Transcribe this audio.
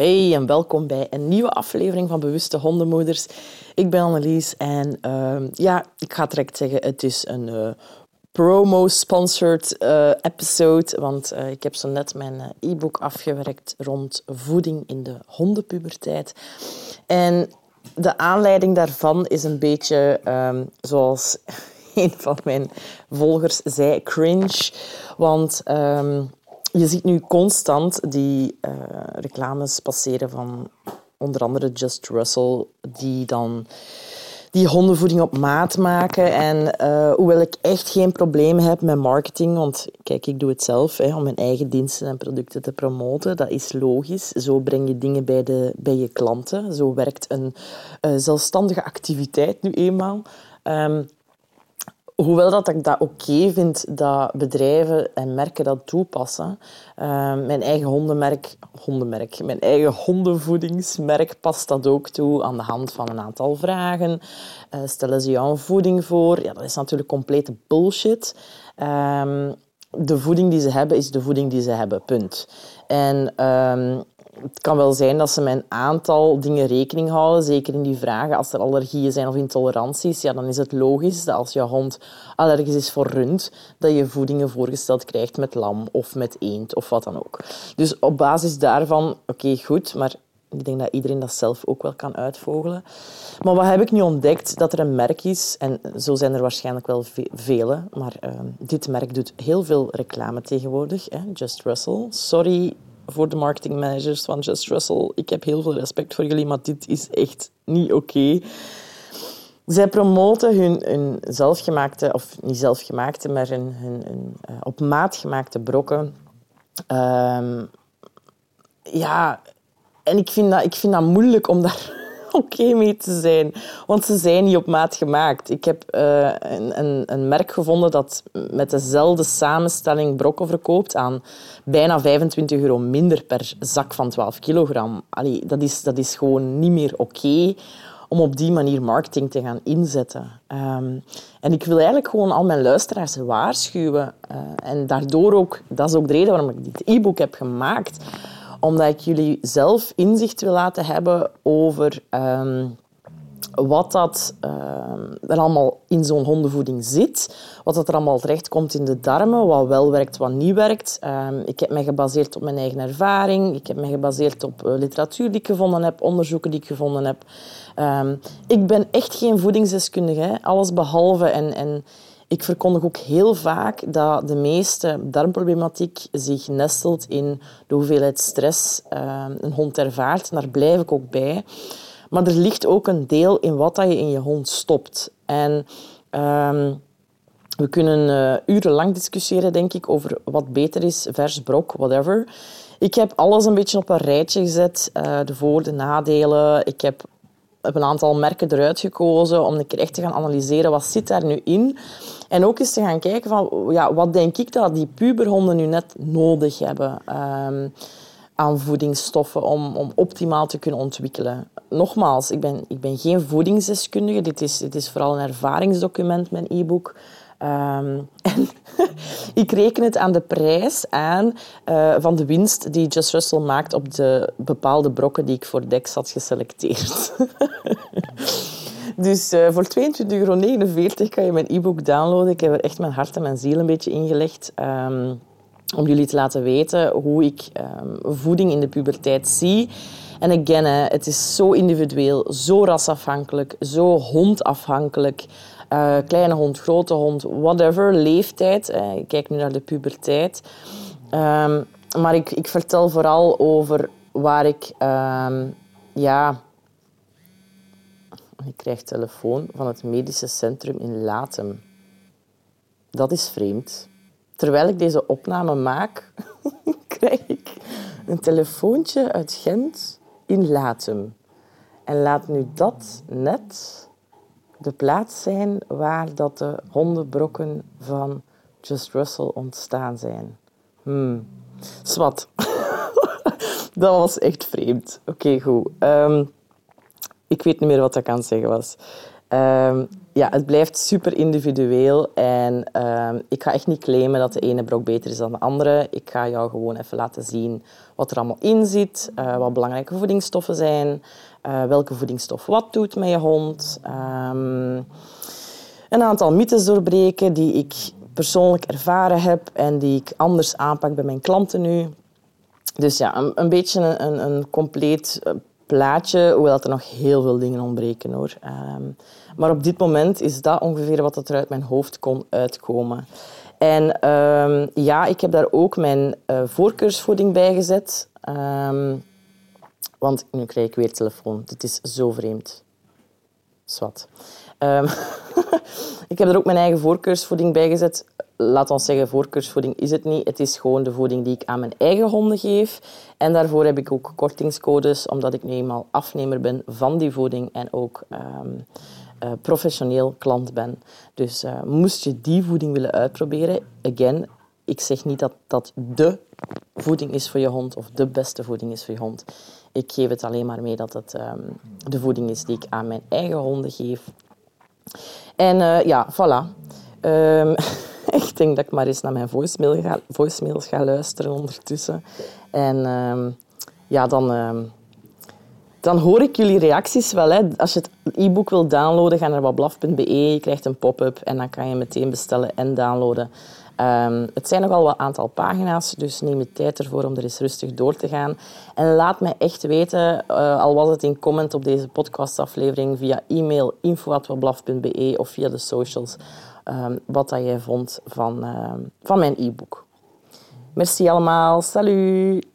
Hey en welkom bij een nieuwe aflevering van Bewuste Hondenmoeders. Ik ben Annelies en uh, ja, ik ga direct zeggen, het is een uh, promo-sponsored uh, episode, want uh, ik heb zo net mijn e-book afgewerkt rond voeding in de hondenpuberteit. En de aanleiding daarvan is een beetje um, zoals een van mijn volgers zei, cringe. Want um, je ziet nu constant die uh, reclames passeren van onder andere Just Russell, die dan die hondenvoeding op maat maken. En uh, hoewel ik echt geen probleem heb met marketing, want kijk, ik doe het zelf hè, om mijn eigen diensten en producten te promoten, dat is logisch. Zo breng je dingen bij, de, bij je klanten. Zo werkt een uh, zelfstandige activiteit nu eenmaal. Um, hoewel dat ik dat oké vind dat bedrijven en merken dat toepassen. Uh, mijn eigen hondenmerk, hondenmerk, mijn eigen hondenvoedingsmerk past dat ook toe aan de hand van een aantal vragen. Uh, stellen ze jou een voeding voor? Ja, dat is natuurlijk complete bullshit. Uh, de voeding die ze hebben is de voeding die ze hebben, punt. En ehm, het kan wel zijn dat ze met een aantal dingen rekening houden, zeker in die vragen. Als er allergieën zijn of intoleranties, ja, dan is het logisch dat als je hond allergisch is voor rund, dat je voedingen voorgesteld krijgt met lam of met eend of wat dan ook. Dus op basis daarvan, oké, goed, maar ik denk dat iedereen dat zelf ook wel kan uitvogelen. Maar wat heb ik nu ontdekt? Dat er een merk is, en zo zijn er waarschijnlijk wel vele, maar uh, dit merk doet heel veel reclame tegenwoordig. Hè? Just Russell. Sorry voor de marketingmanagers van Just Russell. Ik heb heel veel respect voor jullie, maar dit is echt niet oké. Zij promoten hun, zelfgemaakte, of niet zelfgemaakte, maar hun, uh, op maat gemaakte brokken. Um, ja, en ik vind, dat, ik vind dat moeilijk om daar oké mee te zijn. Want ze zijn niet op maat gemaakt. Ik heb uh, een, een, een, merk gevonden dat met dezelfde samenstelling brokken verkoopt aan bijna 25 euro minder per zak van 12 kilogram. Allee, dat, is, dat is gewoon niet meer oké. Om op die manier marketing te gaan inzetten. Um, en ik wil eigenlijk gewoon al mijn luisteraars waarschuwen. Uh, en daardoor ook, dat is ook de reden waarom ik dit e-book heb gemaakt omdat ik jullie zelf inzicht wil laten hebben over um, wat dat uh, er allemaal in zo'n hondenvoeding zit, wat dat er allemaal terecht komt in de darmen, wat wel werkt, wat niet werkt. Um, ik heb mij gebaseerd op mijn eigen ervaring, ik heb mij gebaseerd op uh, literatuur die ik gevonden heb, onderzoeken die ik gevonden heb. Ik ben echt geen voedingsdeskundige, hè. alles behalve. En, en ik verkondig ook heel vaak dat de meeste darmproblematiek zich nestelt in de hoeveelheid stress uh, een hond ervaart. daar blijf ik ook bij. Maar er ligt ook een deel in wat je in je hond stopt. En uh, we kunnen uh, urenlang discussiëren, denk ik, over wat beter is, vers, brok, whatever. Ik heb alles een beetje op een rijtje gezet. Uh, de voor- de nadelen. Ik heb heb een aantal merken eruit gekozen om echt te gaan analyseren wat zit daar nu in. En ook eens te gaan kijken van ja, wat denk ik dat die puberhonden nu net nodig hebben um, aan voedingsstoffen om, om optimaal te kunnen ontwikkelen. Nogmaals, ik ben, ik ben geen voedingsdeskundige. Dit is, dit is vooral een ervaringsdocument, mijn e-book. Um, en ik reken het aan de prijs aan uh, van de winst die Just Russell maakt op de bepaalde brokken die ik voor Dex had geselecteerd. dus uh, voor 22,49 euro kan je mijn e-book downloaden. Ik heb er echt mijn hart en mijn ziel een beetje ingelegd. Um, om jullie te laten weten hoe ik um, voeding in de puberteit zie. En again, hè, het is zo individueel, zo rasafhankelijk, zo hondafhankelijk. Uh, kleine hond, grote hond, whatever, leeftijd. Uh, ik kijk nu naar de puberteit. Um, maar ik, ik vertel vooral over waar ik... Um, ja... Ik krijg telefoon van het medische centrum in Latem. Dat is vreemd. Terwijl ik deze opname maak, krijg ik een telefoontje uit Gent in Latem. En laat nu dat net de plaats zijn waar dat de hondenbrokken van Just Russell ontstaan zijn. Hmm. Swat. dat was echt vreemd. Oké, goed. Um, ik weet niet meer wat ik aan het zeggen was. Ehm, ja, het blijft super individueel en ehm, ik ga echt niet claimen dat de ene brok beter is dan de andere. Ik ga jou gewoon even laten zien wat er allemaal in zit, uh, wat belangrijke voedingsstoffen zijn, uh, welke voedingsstof wat doet met je hond. Um, een aantal mythes doorbreken die ik persoonlijk ervaren heb en die ik anders aanpak bij mijn klanten nu. Dus ja, een, een beetje een, een, compleet eh, plaatje, hoewel er nog heel veel dingen ontbreken hoor. Um, maar op dit moment is dat ongeveer wat er uit mijn hoofd kon uitkomen. En um, ja, ik heb daar ook mijn uh, voorkeursvoeding bij gezet. Want nu krijg ik weer telefoon. Dit is zo vreemd. Zwat. Um, ik heb er ook mijn eigen voorkeursvoeding bij gezet laat ons zeggen, voorkeursvoeding is het niet. Het is gewoon de voeding die ik aan mijn eigen honden geef. En daarvoor heb ik ook kortingscodes, omdat ik nu eenmaal afnemer ben van die voeding en ook um, uh, professioneel klant ben. Dus uh, moest je die voeding willen uitproberen, again, ik zeg niet dat dat de voeding is voor je hond of de beste voeding is voor je hond. Ik geef het alleen maar mee dat het um, de voeding is die ik aan mijn eigen honden geef. En uh, ja, voilà. Um, ik denk dat ik maar eens naar mijn voicemail ga, voicemails ga luisteren ondertussen. En ehm, ja, dan, ehm, dan hoor ik jullie reacties wel. Hè. Als je het e-book wil downloaden, ga naar wablaf.be. Je krijgt een pop-up en dan kan je meteen bestellen en downloaden. Um, het zijn nogal wat aantal pagina's, dus neem je tijd ervoor om er eens rustig door te gaan. En laat mij echt weten, uh, al was het in comment op deze podcastaflevering, via e-mail info.wablaf.be of via de socials, um, wat dat jij vond van, uh, van mijn e-book. Merci allemaal. Salut!